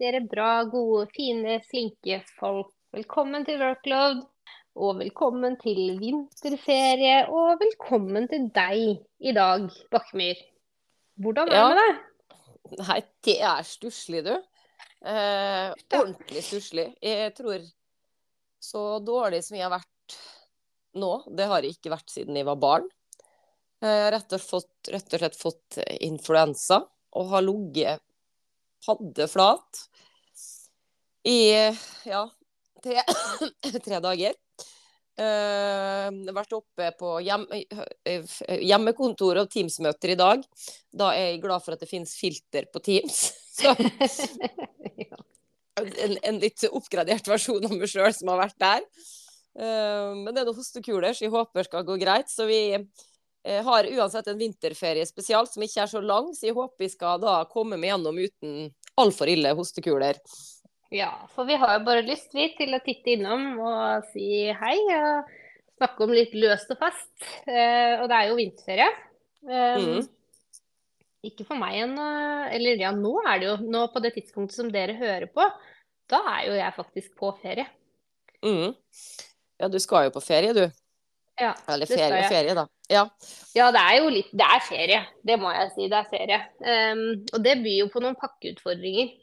dere bra, gode, fine, flinke folk. Velkommen til Workload, og velkommen til vinterferie, og velkommen til deg i dag, Bakkemyr. Hvordan er det Ja. med deg? Nei, det er stusslig, du. Eh, ordentlig stusslig. Jeg tror så dårlig som jeg har vært nå, det har jeg ikke vært siden jeg var barn. Eh, rett, og fått, rett og slett fått influensa og har ligget paddeflat i ja, tre, tre dager. Uh, vært oppe på hjem, hjemmekontor og Teams-møter i dag. Da er jeg glad for at det finnes filter på Teams. Så en, en litt oppgradert versjon av meg sjøl som har vært der. Uh, men det er noen hostekuler, så jeg håper skal gå greit. Så vi har uansett en vinterferie spesial som ikke er så lang, så jeg håper vi skal da komme meg gjennom uten altfor ille hostekuler. Ja, for vi har jo bare lyst vi, til å titte innom og si hei og snakke om litt løst og fast. Eh, og det er jo vinterferie. Eh, Mhm. Ikke for meg ennå, eller ja, nå er det jo nå på det tidspunktet som dere hører på, da er jo jeg faktisk på ferie. Mm. Ja, du skal jo på ferie, du. Ja, Eller ferie og ferie, da. Ja. Ja, det er jo litt Det er ferie, det må jeg si. Det er ferie. Um, og det byr jo på noen pakkeutfordringer.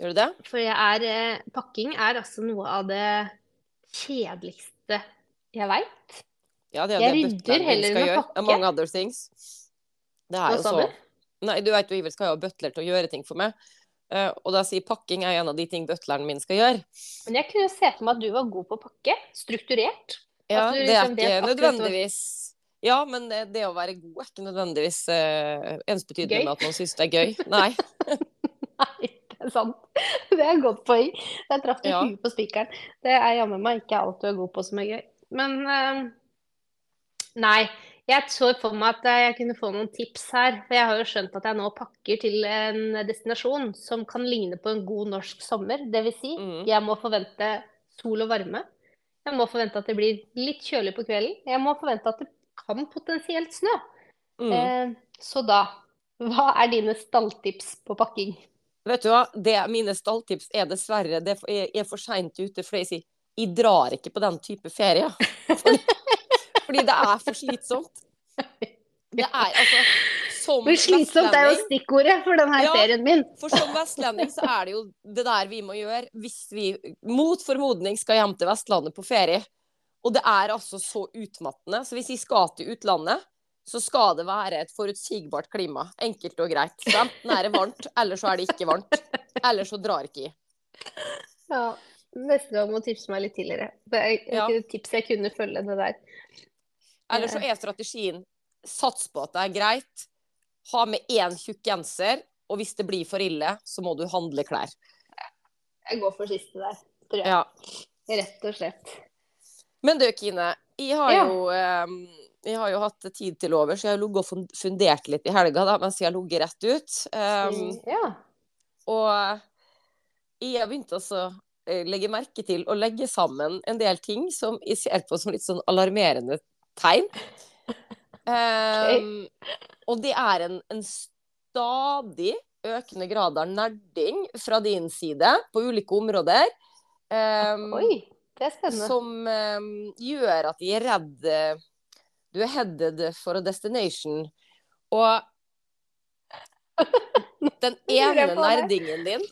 Gjør du det? For jeg er eh, Pakking er altså noe av det kjedeligste jeg veit. Ja, det er Jeg det rydder heller enn å pakke. Among other things. Det er Hva jo sa så du? Nei, du vet jo, Iver skal jo ha butler til å gjøre ting for meg. Uh, og da sier pakking er en av de ting butleren min skal gjøre. Men jeg kunne se for meg at du var god på å pakke. Strukturert. Ja, altså, det er liksom ikke nødvendigvis Ja, men det, det å være god er ikke nødvendigvis uh, ensbetydende med at man syns det er gøy. Nei. Nei, det er sant. Det er et godt poeng. Der traff du Ja. huet på spikeren. Det er jammen meg ikke alt du er god på som er gøy. Men uh, nei. Jeg så for meg at jeg kunne få noen tips her. For jeg har jo skjønt at jeg nå pakker til en destinasjon som kan ligne på en god norsk sommer. Det vil si, mm. jeg må forvente sol og varme. Jeg må forvente at det blir litt kjølig på kvelden. Jeg må forvente at det kan potensielt snø. Mm. Eh, så da, hva er dine stalltips på pakking? Vet du hva, det, mine stalltips er dessverre det er er for seint ute, for jeg sier jeg drar ikke på den type ferie. Fordi, fordi det er for slitsomt. Det er altså Som Men slitsomt er jo stikkordet for denne Ja. ferien min. For som vestlending så er det jo det der vi må gjøre hvis vi mot formodning skal hjem til Vestlandet på ferie. Og det er altså så utmattende. Så hvis vi skal til utlandet, så skal det være et forutsigbart klima. Enkelt og greit. Så enten er det varmt, eller så er det ikke varmt. Eller så drar ikke i. Ja, Neste gang må tipse meg litt tidligere. Det er Ja. ikke et tips jeg kunne følge det der. Eller så er strategien sats på at det er greit. Ha med én tjukk genser, og hvis det blir for ille, så må du handle klær. Jeg går for siste der, tror jeg. Ja. Rett og slett. Men du, Kine. Jeg har Ja. jo ehm, jeg har jo hatt tid til over, så jeg har ligget og fundert litt i helga da, mens jeg har ligget rett ut. Um, ja. og jeg har begynt å legge merke til å legge sammen en del ting som jeg ser på som litt sånn alarmerende tegn. Ehm, Og det er en, en stadig økende grad av nerding fra din side på ulike områder. Um, Oi. Som ehm, gjør at de er redd eh, Du er headed for a destination. Og den ene nerdingen din,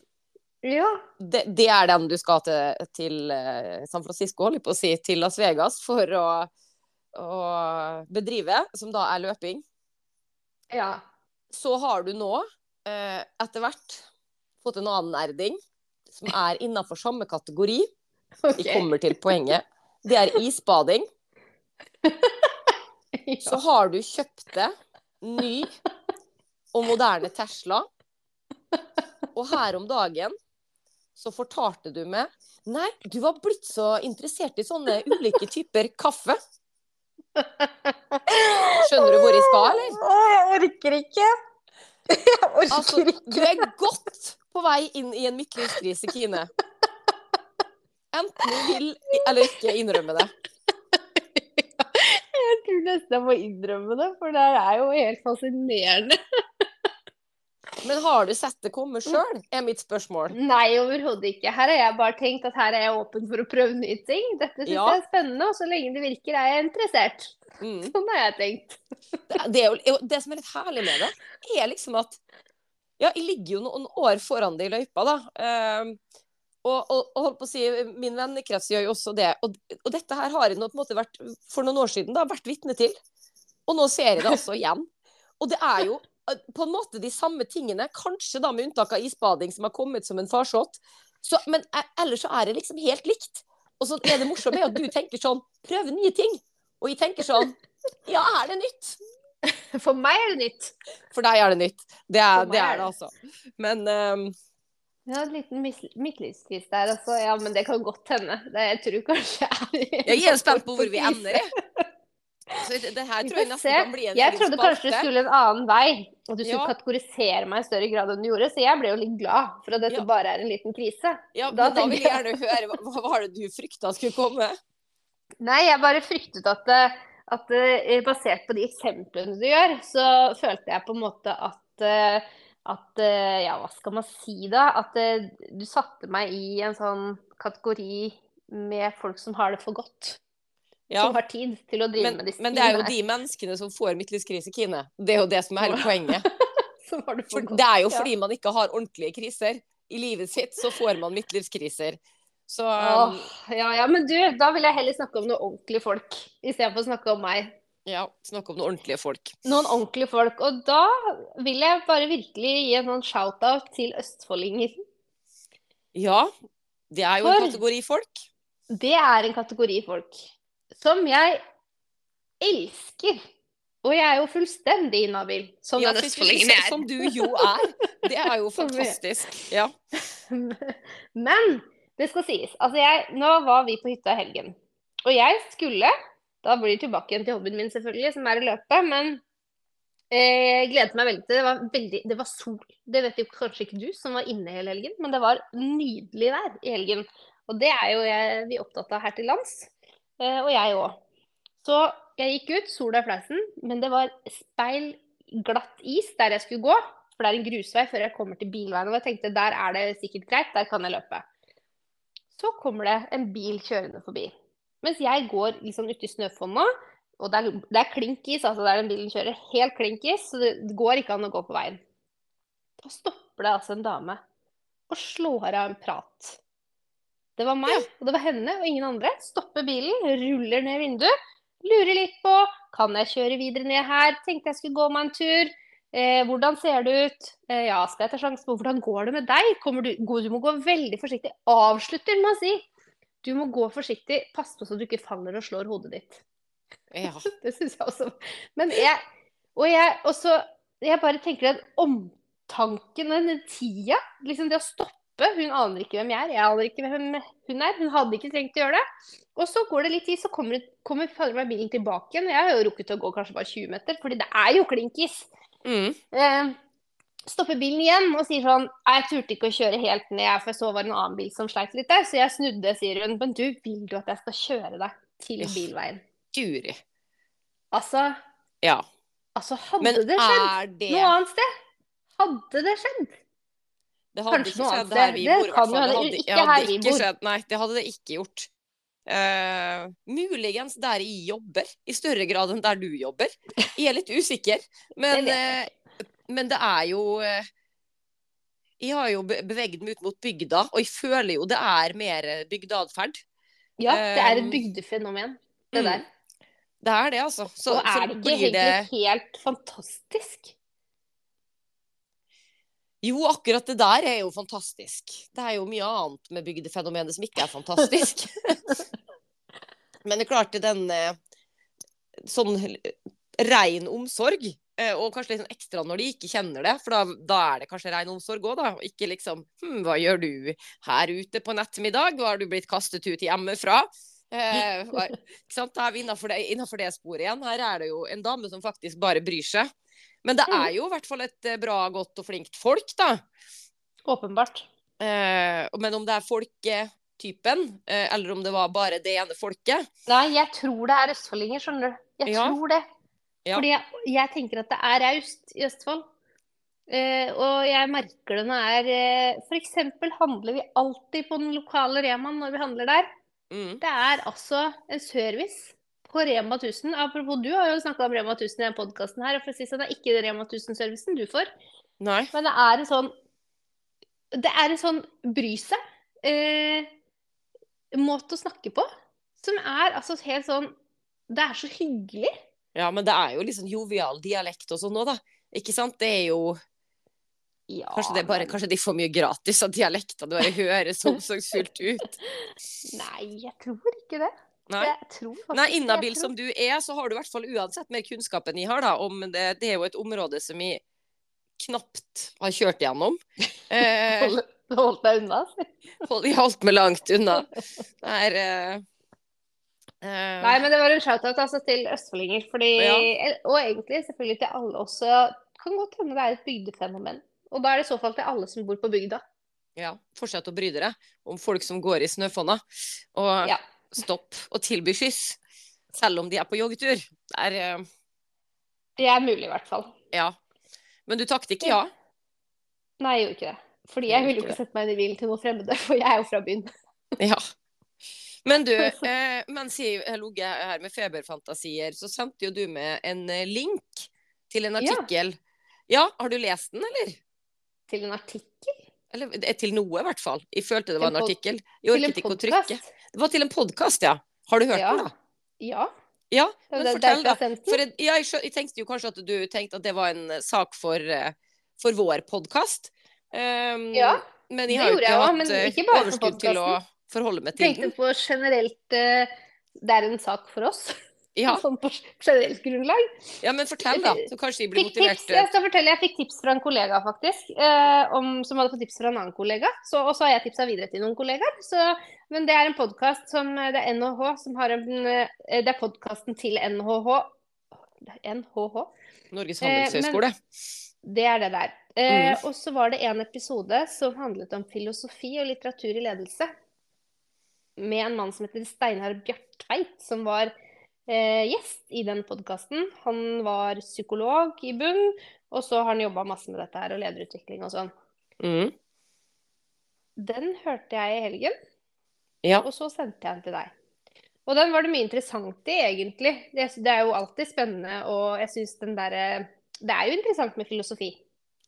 Ja. det, det er den du skal til, til eh, San Francisco, holder jeg på å si, til Las Vegas for å, å bedrive, som da er løping. ja. Så har du nå, eh, etter hvert, fått en annen nerding, som er innafor samme kategori. OK. Vi kommer til poenget. Det er isbading. Så har du kjøpt deg ny og moderne Tesla. Og her om dagen så fortalte du meg Nei, du var blitt så interessert i sånne ulike typer kaffe. Skjønner du hvor jeg skal, eller? Jeg orker ikke. Jeg orker Altså, du er godt på vei inn i en midtlivskrise, Kine. Enten vil eller ikke innrømme det. Jeg tror nesten jeg må innrømme det, for det er jo helt fascinerende. Men har du sett det komme sjøl, er mitt spørsmål. Nei, overhodet ikke. Her har jeg bare tenkt at her er jeg åpen for å prøve nye ting. Dette syns Ja. jeg er spennende, og så lenge det virker, er jeg interessert. Mm. Sånn har jeg tenkt. Det, det, jo, det som er litt herlig med det, er liksom at Ja, jeg ligger jo noen år foran det i løypa, da. Og, og, og holdt på å si, min vennekrets gjør jo også det. Og, og dette her har jeg nå på en måte vært, for noen år siden da, vært vitne til. Og nå ser jeg det altså igjen. Og det er jo på en måte de samme tingene, kanskje da med unntak av isbading som har kommet som en farsott. Men eh, ellers så er det liksom helt likt. Og så er det morsomt med at du tenker sånn Prøve nye ting. Og jeg tenker sånn Ja, er det nytt? For meg er det nytt. For deg er det nytt. Det er det, er det altså. Men ehm, Har en liten midtlivskris der, altså. Ja, men det kan godt hende. Det, jeg tror kanskje er jeg er spent på hvor vi ender, jeg. Så det, her tror jeg nesten kan bli en Jeg trodde kanskje du skulle en annen vei, og du skulle Ja. kategorisere meg i større grad enn du gjorde, så jeg ble jo litt glad for at dette Ja. bare er en liten krise. Ja, men da vil jeg gjerne høre hva, hva var det du frykta skulle komme? Nei, jeg bare fryktet at, eh, at eh, basert på de eksemplene du gjør, så følte jeg på en måte at eh, at eh, Ja, hva skal man si da? At eh, du satte meg i en sånn kategori med folk som har det for godt. Ja, Som har tid til å drive men, med disse men det er jo de menneskene som får midtlivskrise, Kine. Det er jo det som er hele poenget. Som har det for det er jo fordi man ikke har ordentlige kriser. I livet sitt så får man midtlivskriser. Så Åh, um, ja, ja, men du, da vil jeg heller snakke om noen ordentlige folk, istedenfor å snakke om meg. Ja, snakke om noen ordentlige folk. Noen ordentlige folk. Og da vil jeg bare virkelig gi en sånn shout-out til østfoldinger. Ja, det er jo en kategori folk. Det er en kategori folk som jeg elsker. Og jeg er jo fullstendig inhabil, som Ja, den østfoldingen jeg er. Som du jo er. Det er jo fantastisk. Ja. Men det skal sies. Altså jeg, nå var vi på hytta i helgen. Og jeg skulle Da blir det tilbake igjen til hobbyen min, selvfølgelig, som er å løpe. Men eh, jeg gledet meg veldig til det. Var veldig, det var sol. Det vet jo kanskje ikke du, som var inne hele helgen. Men det var nydelig vær i helgen. Og det er jo jeg, vi opptatt av her til lands. Eh, og jeg òg. Så jeg gikk ut, sola i fleisen, men det var speil glatt is der jeg skulle gå. For det er en grusvei før jeg kommer til bilveien. Og jeg tenkte der er det sikkert greit, der kan jeg løpe. Så kommer det en bil kjørende forbi. Mens jeg går liksom ute i snøfonna, og det er, det er klinkis, altså der den bilen kjører, helt klinkis, så det, det går ikke an å gå på veien. Da stopper det altså en dame og slår av en prat. Det var meg, og det var henne og ingen andre. Stopper bilen, ruller ned vinduet, lurer litt på kan jeg kjøre videre ned her. Tenkte jeg skulle gå meg en tur. Eh, hvordan ser det ut? Eh, ja, skal jeg ta sjansen på hvordan går det med deg? Du, du må gå veldig forsiktig. Avslutter med å si du må gå forsiktig. Pass på så du ikke faller og slår hodet ditt. ja. Det syns jeg også. Men jeg Og jeg også Jeg bare tenker at omtanken, den tida, liksom det å stoppe Hun aner ikke hvem jeg er, jeg aner ikke hvem hun er. Hun hadde ikke trengt å gjøre det. Og så går det litt tid, så kommer, kommer meg bilen tilbake igjen. Og Jeg har jo rukket å gå kanskje bare 20 meter, fordi det er jo klinkis. Mm. Eh, stopper bilen igjen og sier sånn Jeg turte ikke å kjøre helt ned, for jeg så var det en annen bil som sleit litt der. Så jeg snudde, sier hun. Men du, vil du at jeg skal kjøre deg til bilveien? Guri. Altså, Ja. altså hadde Men det skjedd det noe annet sted? Hadde det skjedd? Det hadde Kanskje ikke skjedd her vi bor, Det, kan jo hende. Ikke her vi bor. skjedd. Nei, det hadde det ikke gjort. Uh, muligens der jeg jobber, i større grad enn der du jobber. Jeg er litt usikker. Men, eh, men det er jo eh, Jeg har jo beveget meg ut mot bygda, og jeg føler jo det er mer bygdeatferd. Ja, det er et Um, bygdefenomen, det mm. der. Det er det, altså. Så, Og er det ikke egentlig helt fantastisk? Jo, akkurat det der er jo fantastisk. Det er jo mye annet med bygdefenomenet som ikke er fantastisk. Men det er klart, den eh, sånn ren omsorg, eh, og kanskje litt sånn ekstra når de ikke kjenner det, for da, da er det kanskje ren omsorg òg, da. og Ikke liksom hm, hva gjør du her ute på en ettermiddag, hva har du blitt kastet ut hjemmefra? Eh, hva- ikke sant? Da er vi innafor det, innenfor det sporet igjen. Her er det jo en dame som faktisk bare bryr seg. Men det er jo i hvert fall et eh, bra, godt og flinkt folk, da. Åpenbart. Eh, men om det er folketypen, eh, eller om det var bare det ene folket Nei, jeg tror det er østfoldinger, skjønner du. Jeg Ja. tror det. Ja. Fordi jeg, jeg tenker at det er raust i Østfold. Uh, og jeg merker det når er uh, F.eks. handler vi alltid på den lokale Remaen når vi handler der. Mm. Det er altså en service på Rema 1000. Apropos, du har jo snakka om Rema 1000 i denne podkasten her. Og for å si sånn, det er ikke den Rema 1000-servicen du får. Nei. Men det er en sånn Det er en sånn bry seg. Eh, å snakke på. Som er altså helt sånn Det er så hyggelig. Ja, men det er jo liksom jovial dialekt og sånn nå, da. Ikke sant? Det er jo Ja, Kanskje det bare, men- kanskje de får mye gratis av dialekter. Det bare høres omsorgsfullt ut. Nei, jeg tror ikke det. Nei. Nei, inhabil som du er, så har du i hvert fall uansett mer kunnskap enn jeg har, da. Om det, det er jo et område som jeg knapt har kjørt gjennom. Eh, Hold, hold deg unna. hold- jeg holdt meg langt unna. Det er eh, eh, Nei, men det var en shout-out altså, til østfoldinger. Ja. Og egentlig selvfølgelig til alle også. Kan godt hende det er et bygdefenomen. Og da er det i så fall til alle som bor på bygda. Ja, fortsett å bry dere om folk som går i snøfonna. Og Ja. stopp å tilby skyss, selv om de er på joggetur. Det er uh... Det er mulig, i hvert fall. Ja. Men du takket ikke ja? Nei, jeg gjorde ikke det. Fordi Jeg ville jo ikke sette meg inn i bilen til noen fremmede, for jeg er jo fra byen. Ja. Men du, eh, mens jeg har ligget her med feberfantasier, så sendte jo du med en eh, link til en artikkel. Ja, har du lest den, eller? Til en artikkel? Eller eh, til noe, i hvert fall. Jeg følte det var En en artikkel. Jeg orket ikke å trykke. Det var til en podkast, ja. Har du hørt Ja. den, da? Ja. Ja, men det, fortell, da. For jeg, ja, jeg, tenkte jo kanskje at du tenkte at det var en eh, sak for, eh, for vår podkast. Um, Ja, men det har gjorde jeg også, men eh, ikke bare for podkasten. Forholde meg til Tenkte den. på generelt eh, Det er en sak for oss. Ja, Sånn på generelt grunnlag. ja, men fortell, da. Så kanskje jeg blir Fikk tips, jeg skal fortelle, jeg fikk tips fra en kollega, faktisk. Eh, om, som hadde fått tips fra en annen kollega. Så, og så har jeg tipsa videre til noen kollegaer. Så, men det er en podkast som eh, Det er NHH som har en eh, Det er podkasten til NHH. NHH. Norges Eh, handelshøyskole. Det er det der. Eh, Mm. Og så var det en episode som handlet om filosofi og litteratur i ledelse. Med en mann som heter Steinar Bjartveit, som var eh, gjest i den podkasten. Han var psykolog i bunn, og så har han jobba masse med dette her og lederutvikling og sånn. Mm. Den hørte jeg i helgen, Ja. og så sendte jeg den til deg. Og den var det mye interessant i, egentlig. Det, det er jo alltid spennende, og jeg syns den derre Det er jo interessant med filosofi.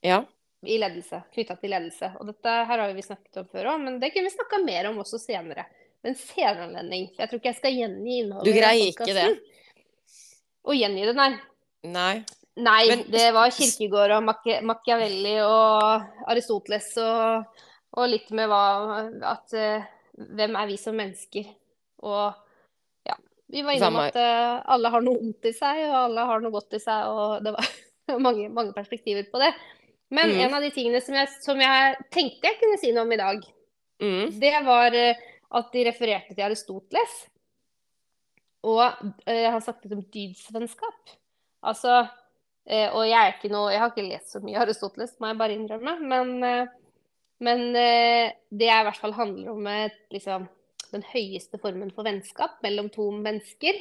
ja. i ledelse, knytta til ledelse. Og dette her har vi snakket om før òg, men det kunne vi snakka mer om også senere. Ved en senere anledning. Jeg tror ikke jeg skal gjengi innholdet Du greier ikke det? Å gjengi det, nei. Nei. Nei, Men- det var Kirkegård og Machi- Machiavelli og Aristoteles og, og litt med hva At eh, Hvem er vi som mennesker? Og ja. Vi var innom at uh, alle har noe ondt i seg, og alle har noe godt i seg, og det var mange, mange perspektiver på det. Men Mm. en av de tingene som jeg, som jeg tenkte jeg kunne si noe om i dag, Mm. det var eh, at de refererte til Aristoteles. Og eh, han snakket om dydsvennskap. Altså eh, Og jeg er ikke noe Jeg har ikke lest så mye Aristoteles, må jeg bare innrømme. Men, eh, men eh, det jeg i hvert fall handler om eh, liksom, den høyeste formen for vennskap mellom to mennesker.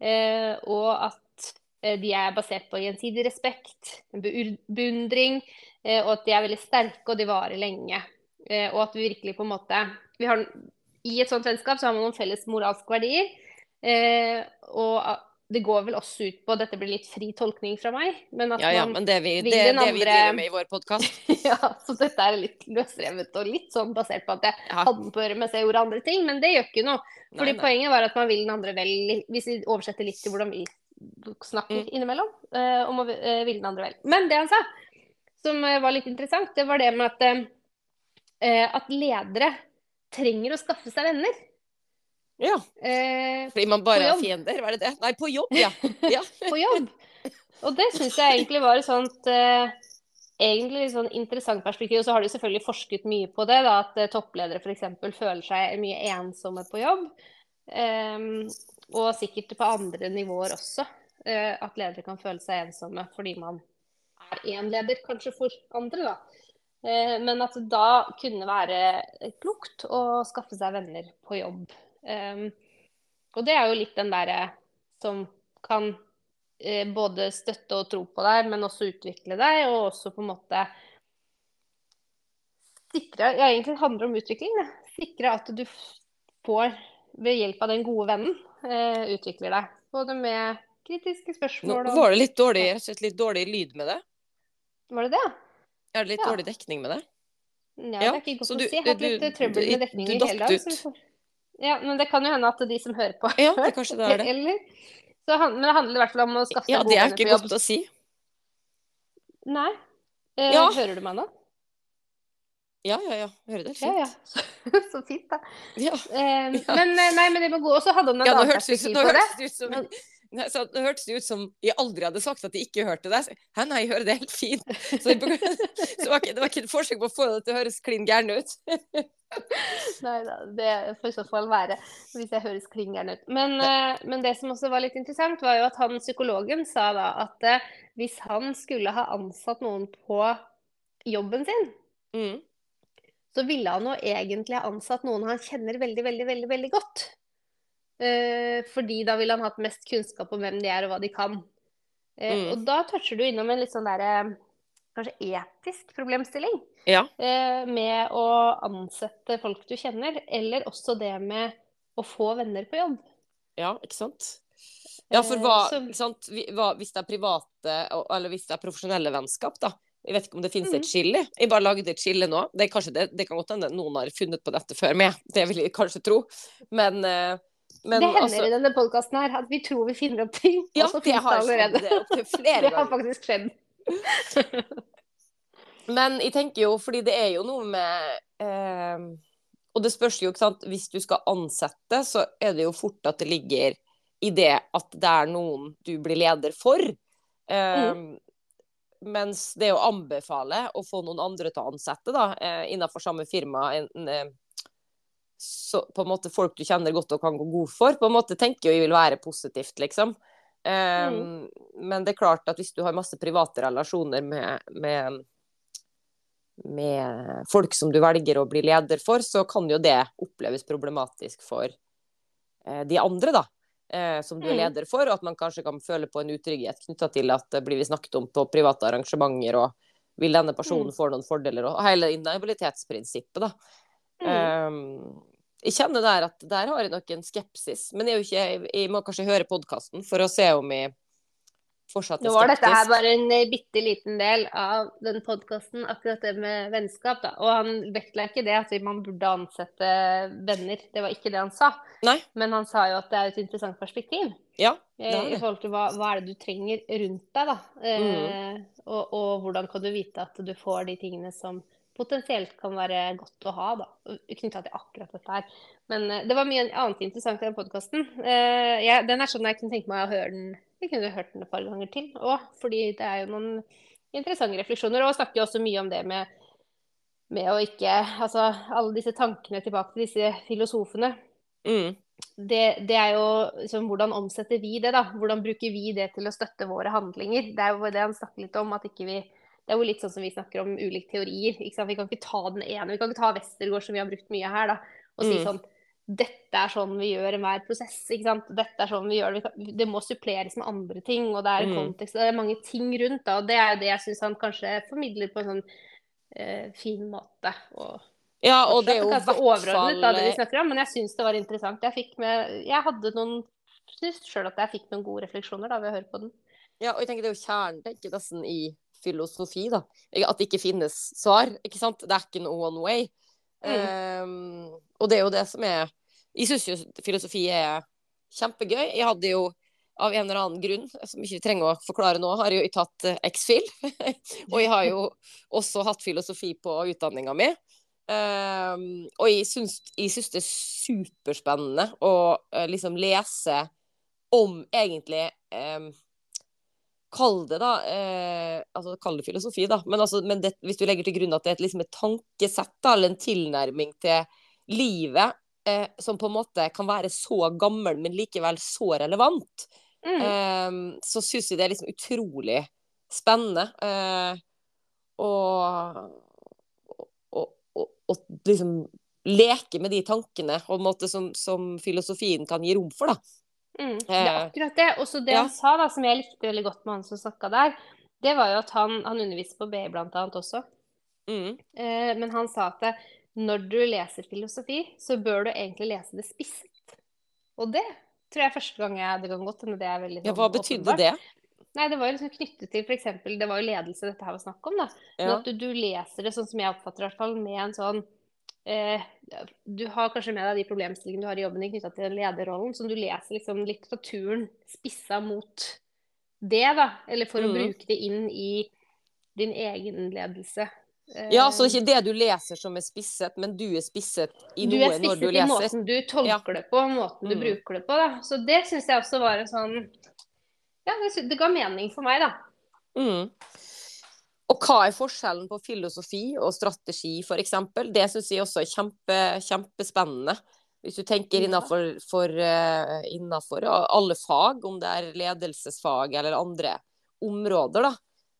Eh, og at eh, de er basert på gjensidig respekt, beundring, og at de er veldig sterke og de varer lenge. Og at vi virkelig på en måte vi har, I et sånt vennskap så har man noen felles moralske verdier. Eh, og det går vel også ut på Dette blir litt fri tolkning fra meg, men at Ja, ja, man men det vi, vil det, den det vi driver med i vår podkast. ja, så dette er litt løsrevet og litt sånn basert på at jeg Ja. hadde på øret mens jeg gjorde andre ting, men det gjør ikke noe. Fordi Nei, nei. poenget var at man vil den andre vel, hvis vi oversetter litt til hvordan vi snakker Mm. innimellom, eh, om å eh, ville den andre vel. Men det han sa, som eh, var litt interessant, det var det med at, eh, at ledere trenger å skaffe seg venner. Ja, Eh, fordi man bare er fiender, var det det? Nei, på jobb, ja. ja. på jobb. Og det syns jeg egentlig var et sånt eh, egentlig litt sånn interessant perspektiv. Og så har de selvfølgelig forsket mye på det, da, at eh, toppledere f.eks. føler seg mye ensomme på jobb. Eh, og sikkert på andre nivåer også. eh, at ledere kan føle seg ensomme fordi man er én leder kanskje for andre, da. Eh, men at det da kunne være klokt å skaffe seg venner på jobb. Ehm, og det er jo litt den derre som kan eh, både støtte og tro på deg, men også utvikle deg, og også på en måte sikre Ja, egentlig handler det om utvikling, det. Sikre at du får, ved hjelp av den gode vennen, eh, utvikler deg. Både med kritiske spørsmål og var det litt dårlig, rett og slett litt dårlig lyd med det. Var det det? Er det litt Ja. dårlig dekning med det? Ja, Ja, det er ikke godt så å du- si. Jeg har hatt litt eh, trøbbel med dekning i hele dag. så. Ja, men det kan jo hende at de som hører på, Ja, det kanskje det er det. Eller? Så, men det handler i hvert fall om å skaffe Ja, gode det er ikke godt å si. Nei. Eh, Ja. Hører du meg nå? Ja, ja, ja. Hører det Ja, ja. Så, så fint, da. Ja. Eh, Ja. Men, eh, nei, men det må gå. Og så hadde han et Ja, annet perspektiv på det. ut som Nei, så det hørtes det ut som jeg aldri hadde sagt at jeg ikke hørte det. Så- Hæ, nei, jeg hører det helt fint. Så, jeg, så det, var ikke, det var ikke et forsøk på å få det til å høres klin gæren ut. Nei da, det får i så fall være hvis jeg høres klingeren ut. Men, eh, men det som også var litt interessant, var jo at han psykologen sa da at eh, hvis han skulle ha ansatt noen på jobben sin, Mm. så ville han jo egentlig ha ansatt noen han kjenner veldig, veldig, veldig, veldig godt. Eh, fordi da ville han hatt mest kunnskap om hvem de er og hva de kan. Eh, Mm. Og da toucher du innom en litt sånn derre kanskje etisk problemstilling. Ja. eh, med å ansette folk du kjenner, eller også det med å få venner på jobb. ja, ikke sant? Ja, for Eh, hva, sant? Hvis det er private, eller hvis det er profesjonelle vennskap, da. Jeg vet ikke om det finnes mm. et skille. Jeg bare lagde et skille nå. Det, det, det kan godt hende noen har funnet på dette før meg. Det vil jeg kanskje tro. Men, eh, men det hender altså i denne podkasten her at vi tror vi finner opp ting, Ja, og så det finnes det allerede. det flere Det har faktisk skjedd. Men jeg tenker jo, fordi det er jo noe med eh, Og det spørs jo, ikke sant Hvis du skal ansette, så er det jo fort at det ligger i det at det er noen du blir leder for. Eh, Mens det å anbefale å få noen andre til å ansette da, eh, innenfor samme firma en, eh, så på en måte folk du kjenner godt og kan gå god for, på en måte tenker jeg vil være positivt, liksom. Eh, Men det er klart at hvis du har masse private relasjoner med, med med folk som du velger å bli leder for, så kan jo det oppleves problematisk for uh, de andre, da. Eh, som du er Mm. leder for, og at man kanskje kan føle på en utrygghet knytta til at det blir vi snakket om på private arrangementer, og vil denne personen Mm. få noen fordeler, og hele inhabilitetsprinsippet, da. Mm. Um, jeg kjenner der at der har jeg nok en skepsis, men jeg, er jo ikke, jeg, jeg må kanskje høre podkasten for å se om jeg fortsatt er Nå var dette her bare en eh, bitte liten del av den podkasten, akkurat det med vennskap. da. Og han vektla ikke det at man burde ansette venner. Det var ikke det han sa. Nei. Men han sa jo at det er et interessant perspektiv. Ja, eh, det er I det. forhold til hva, hva er det du trenger rundt deg, da. Eh, og, og hvordan kan du vite at du får de tingene som potensielt kan være godt å ha, da. Knytta til akkurat dette her. Men eh, det var mye annet interessant i den podkasten. Eh, den er sånn jeg kunne tenke meg å høre den Jeg kunne hørt den et par ganger til òg, fordi det er jo noen interessante refleksjoner. Og snakker jo også mye om det med, med å ikke Altså alle disse tankene tilbake til disse filosofene Mm. det, det er jo liksom, hvordan omsetter vi det, da? Hvordan bruker vi det til å støtte våre handlinger? Det er jo det han snakker litt om, at ikke vi Det er jo litt sånn som vi snakker om ulike teorier. Vi kan ikke ta den ene. Vi kan ikke ta Westergård, som vi har brukt mye her, da, og si Mm. sånn Dette er sånn vi gjør enhver prosess. ikke sant? Dette er sånn vi gjør det. Det må suppleres med andre ting, og det er Mm. kontekst. Det er mange ting rundt, da, og det er jo det jeg syns han kanskje formidler på en sånn eh, fin måte. og Ja, og det er jo ganske overordnet da, det vi snakker om, men jeg syns det var interessant. Jeg fikk med Jeg hadde noen Syns sjøl at jeg fikk noen gode refleksjoner da ved å høre på den. Ja, og jeg tenker det er jo kjernen tenker nesten i filosofi, da. At det ikke finnes svar, ikke sant. Det er ikke noe one way. Um, og det er jo det som er Jeg syns jo filosofi er kjempegøy. Jeg hadde jo av en eller annen grunn, som ikke trenger å forklare nå, har jeg jo tatt uh, X-FIL. og jeg har jo også hatt filosofi på utdanninga mi. Um, og jeg syns, jeg syns det er superspennende å uh, liksom lese om egentlig um, Kall det da eh, altså Kall det filosofi, da. Men, altså, men det, hvis du legger til grunn at det er et, liksom et tankesett da, eller en tilnærming til livet eh, som på en måte kan være så gammel, men likevel så relevant, Mm. eh, så syns jeg det er liksom utrolig spennende. Eh, og, og, og, og liksom leke med de tankene og en måte som, som filosofien kan gi rom for, da. Mm, det er akkurat det. Og så det ja. han sa, da, som jeg likte veldig godt med han som snakka der, det var jo at han, han underviste på BI blant annet også. Mm. Eh, men han sa at når du leser filosofi, så bør du egentlig lese det spisset. Og det tror jeg første gang jeg Det kan godt hende det er veldig Ja, sånn hva betydde åpenbart. det? Nei, det var jo liksom knyttet til f.eks. Det var jo ledelse dette her var snakk om, da. Men Ja. at du, du leser det sånn som jeg oppfatter det, i hvert fall, med en sånn eh, Du har kanskje med deg de problemstillingene du har i jobben din knytta til lederrollen, som du leser liksom litteraturen spissa mot det, da. Eller for å Mhm. bruke det inn i din egen ledelse. Eh, Ja, så det er ikke det du leser som er spisset, men du er spisset i noe er når du leser. Du er spisset i måten du tolker det på, måten du Mm. bruker det på. da. Så det syns jeg også var en sånn Ja, det, det ga mening for meg, da. Mm. Og hva er forskjellen på filosofi og strategi, f.eks.? Det syns jeg også er kjempe, kjempespennende. Hvis du tenker innenfor for, uh, innenfor alle fag, om det er ledelsesfag eller andre områder, da.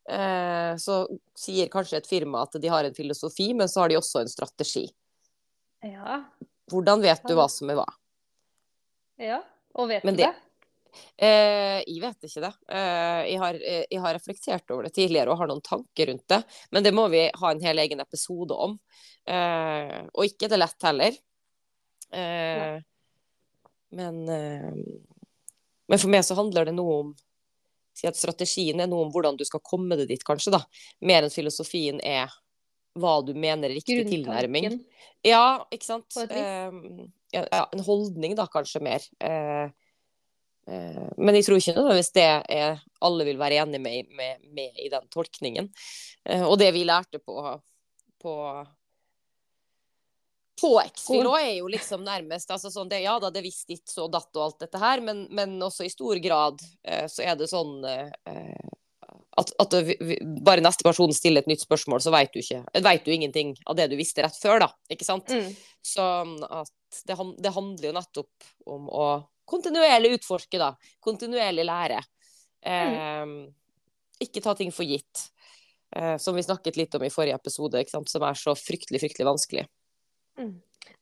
Uh, så sier kanskje et firma at de har en filosofi, men så har de også en strategi. Ja. Hvordan vet du hva som er hva? ja. Og vet du det? Eh, jeg vet ikke det. Eh, jeg, har, eh, jeg har reflektert over det tidligere og har noen tanker rundt det. Men det må vi ha en hel egen episode om. Eh, og ikke det lett heller. Eh, men, eh, men for meg så handler det noe om Si at strategien er noe om hvordan du skal komme det dit, kanskje. da. Mer enn filosofien er hva du mener er riktig tilnærming. Ja, ikke sant. Ja, en holdning, da, kanskje mer. Eh, men jeg tror ikke nødvendigvis det er alle vil være enig med, med, med i den tolkningen. Eh, og det vi lærte på på på X-Fil òg er jo liksom nærmest altså sånn det, Ja da, det visste ikke så datt og alt dette her, men, men også i stor grad eh, så er det sånn eh, at, at vi- bare neste person stiller et nytt spørsmål, så vet du ikke vet du ingenting av det du visste rett før, da. Ikke sant? Mm. Sånn at det, det handler jo nettopp om å kontinuerlig utforske, da. Kontinuerlig lære. Eh, ikke ta ting for gitt. Eh, som vi snakket litt om i forrige episode, som er så fryktelig, fryktelig vanskelig. Mm.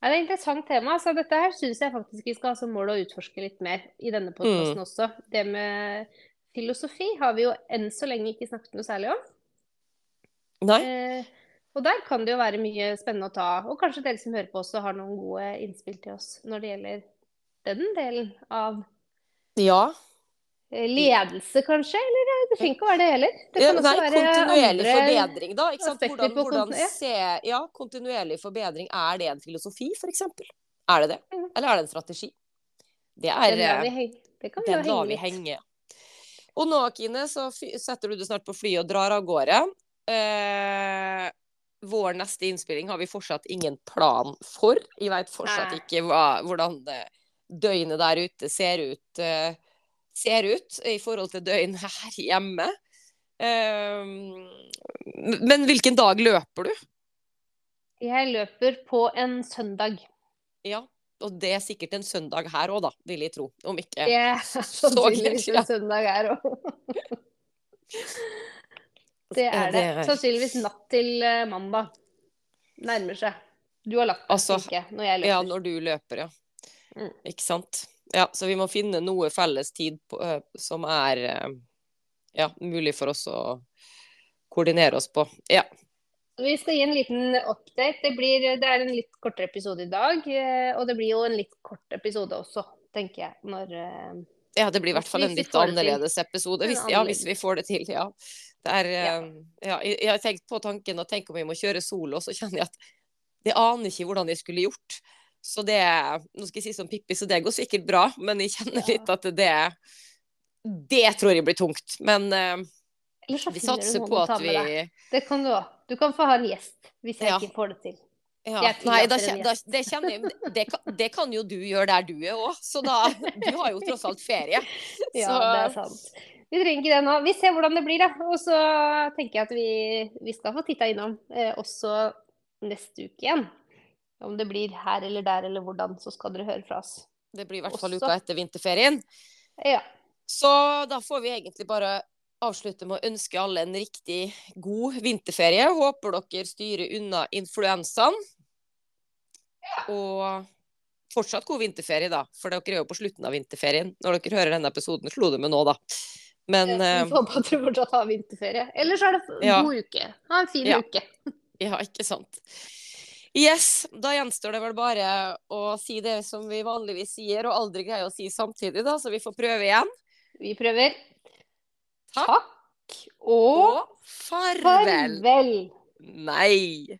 Ja, det er et interessant tema. Så dette her syns jeg faktisk vi skal ha som mål å utforske litt mer i denne podkasten Mm. også. Det med filosofi har vi jo enn så lenge ikke snakket noe særlig om. Nei? Eh, og der kan det jo være mye spennende å ta. Og kanskje dere som hører på også har noen gode innspill til oss når det gjelder den delen av Ja. eh, ledelse, kanskje? Eller det trenger ikke å være det heller. Det Ja, nei, også være kontinuerlig forbedring, da. Ikke sant? Hvordan, hvordan se Ja, kontinuerlig forbedring. Er det en filosofi, f.eks.? Er det det? Mm. Eller er det en strategi? Det er Den lar vi eh. Det kan vi Den lar henge vi henge. Og nå, Kine, så setter du deg snart på flyet og drar av gårde. Eh, vår neste innspilling har vi fortsatt ingen plan for. Jeg vet fortsatt ikke hva, hvordan det døgnet der ute ser ut, eh, ser ut i forhold til døgnet her hjemme. Eh, men hvilken dag løper du? Jeg løper på en søndag. Ja, og det er sikkert en søndag her òg, da, vil jeg tro. Om ikke Det er sannsynligvis en søndag her òg. Det er det. Sannsynligvis natt til eh, mandag. Nærmer seg. Du har lagt deg, Altså, ikke når jeg løper. Ja, når du løper, ja. Mm. Ikke sant. Ja, så vi må finne noe felles tid på, eh, som er eh, ja, mulig for oss å koordinere oss på. Ja. Vi skal gi en liten update. Det, blir, det er en litt kortere episode i dag. eh, Og det blir jo en litt kort episode også, tenker jeg. Når ja, det blir i hvert fall en litt det annerledes episode. Hvis, ja, hvis vi får det til, ja. Det er, Ja. jeg, har tenkt på tanken å tenke om vi må kjøre solo, så kjenner jeg at jeg aner ikke hvordan jeg skulle gjort. Så det Nå skal jeg si som Pippi, så det går sikkert bra, men jeg kjenner litt at det Det tror jeg blir tungt. Men uh, vi satser på at vi. Det kan du òg. Du kan få ha en gjest hvis jeg Ja. ikke får det til. ja, Nei, da, da, det jeg det kan, det kan jo du gjøre der du er òg, så da Du har jo tross alt ferie. Ja, Så- det er sant. Vi trenger ikke det nå. Vi ser hvordan det blir, da. Og så tenker jeg at vi, vi skal få titta innom eh, også neste uke igjen. Om det blir her eller der eller hvordan, så skal dere høre fra oss. Det blir i hvert fall Også. uka etter vinterferien. Ja. Så da får vi egentlig bare avslutte med å ønske alle en riktig god vinterferie. Håper dere styrer unna influensaen. Og fortsatt god vinterferie, da. For dere er jo på slutten av vinterferien. Når dere hører denne episoden, slo det med nå, da. Men Vi eh, får håpe at dere fortsatt har vinterferie. Ellers er det en Ja. god uke. Ha en fin Ja. uke. ja, ikke sant. Yes, da gjenstår det vel bare å si det som vi vanligvis sier, og aldri greier å si samtidig, da, så vi får prøve igjen. Vi prøver. Takk. Takk og Og farvel! farvel. Nei.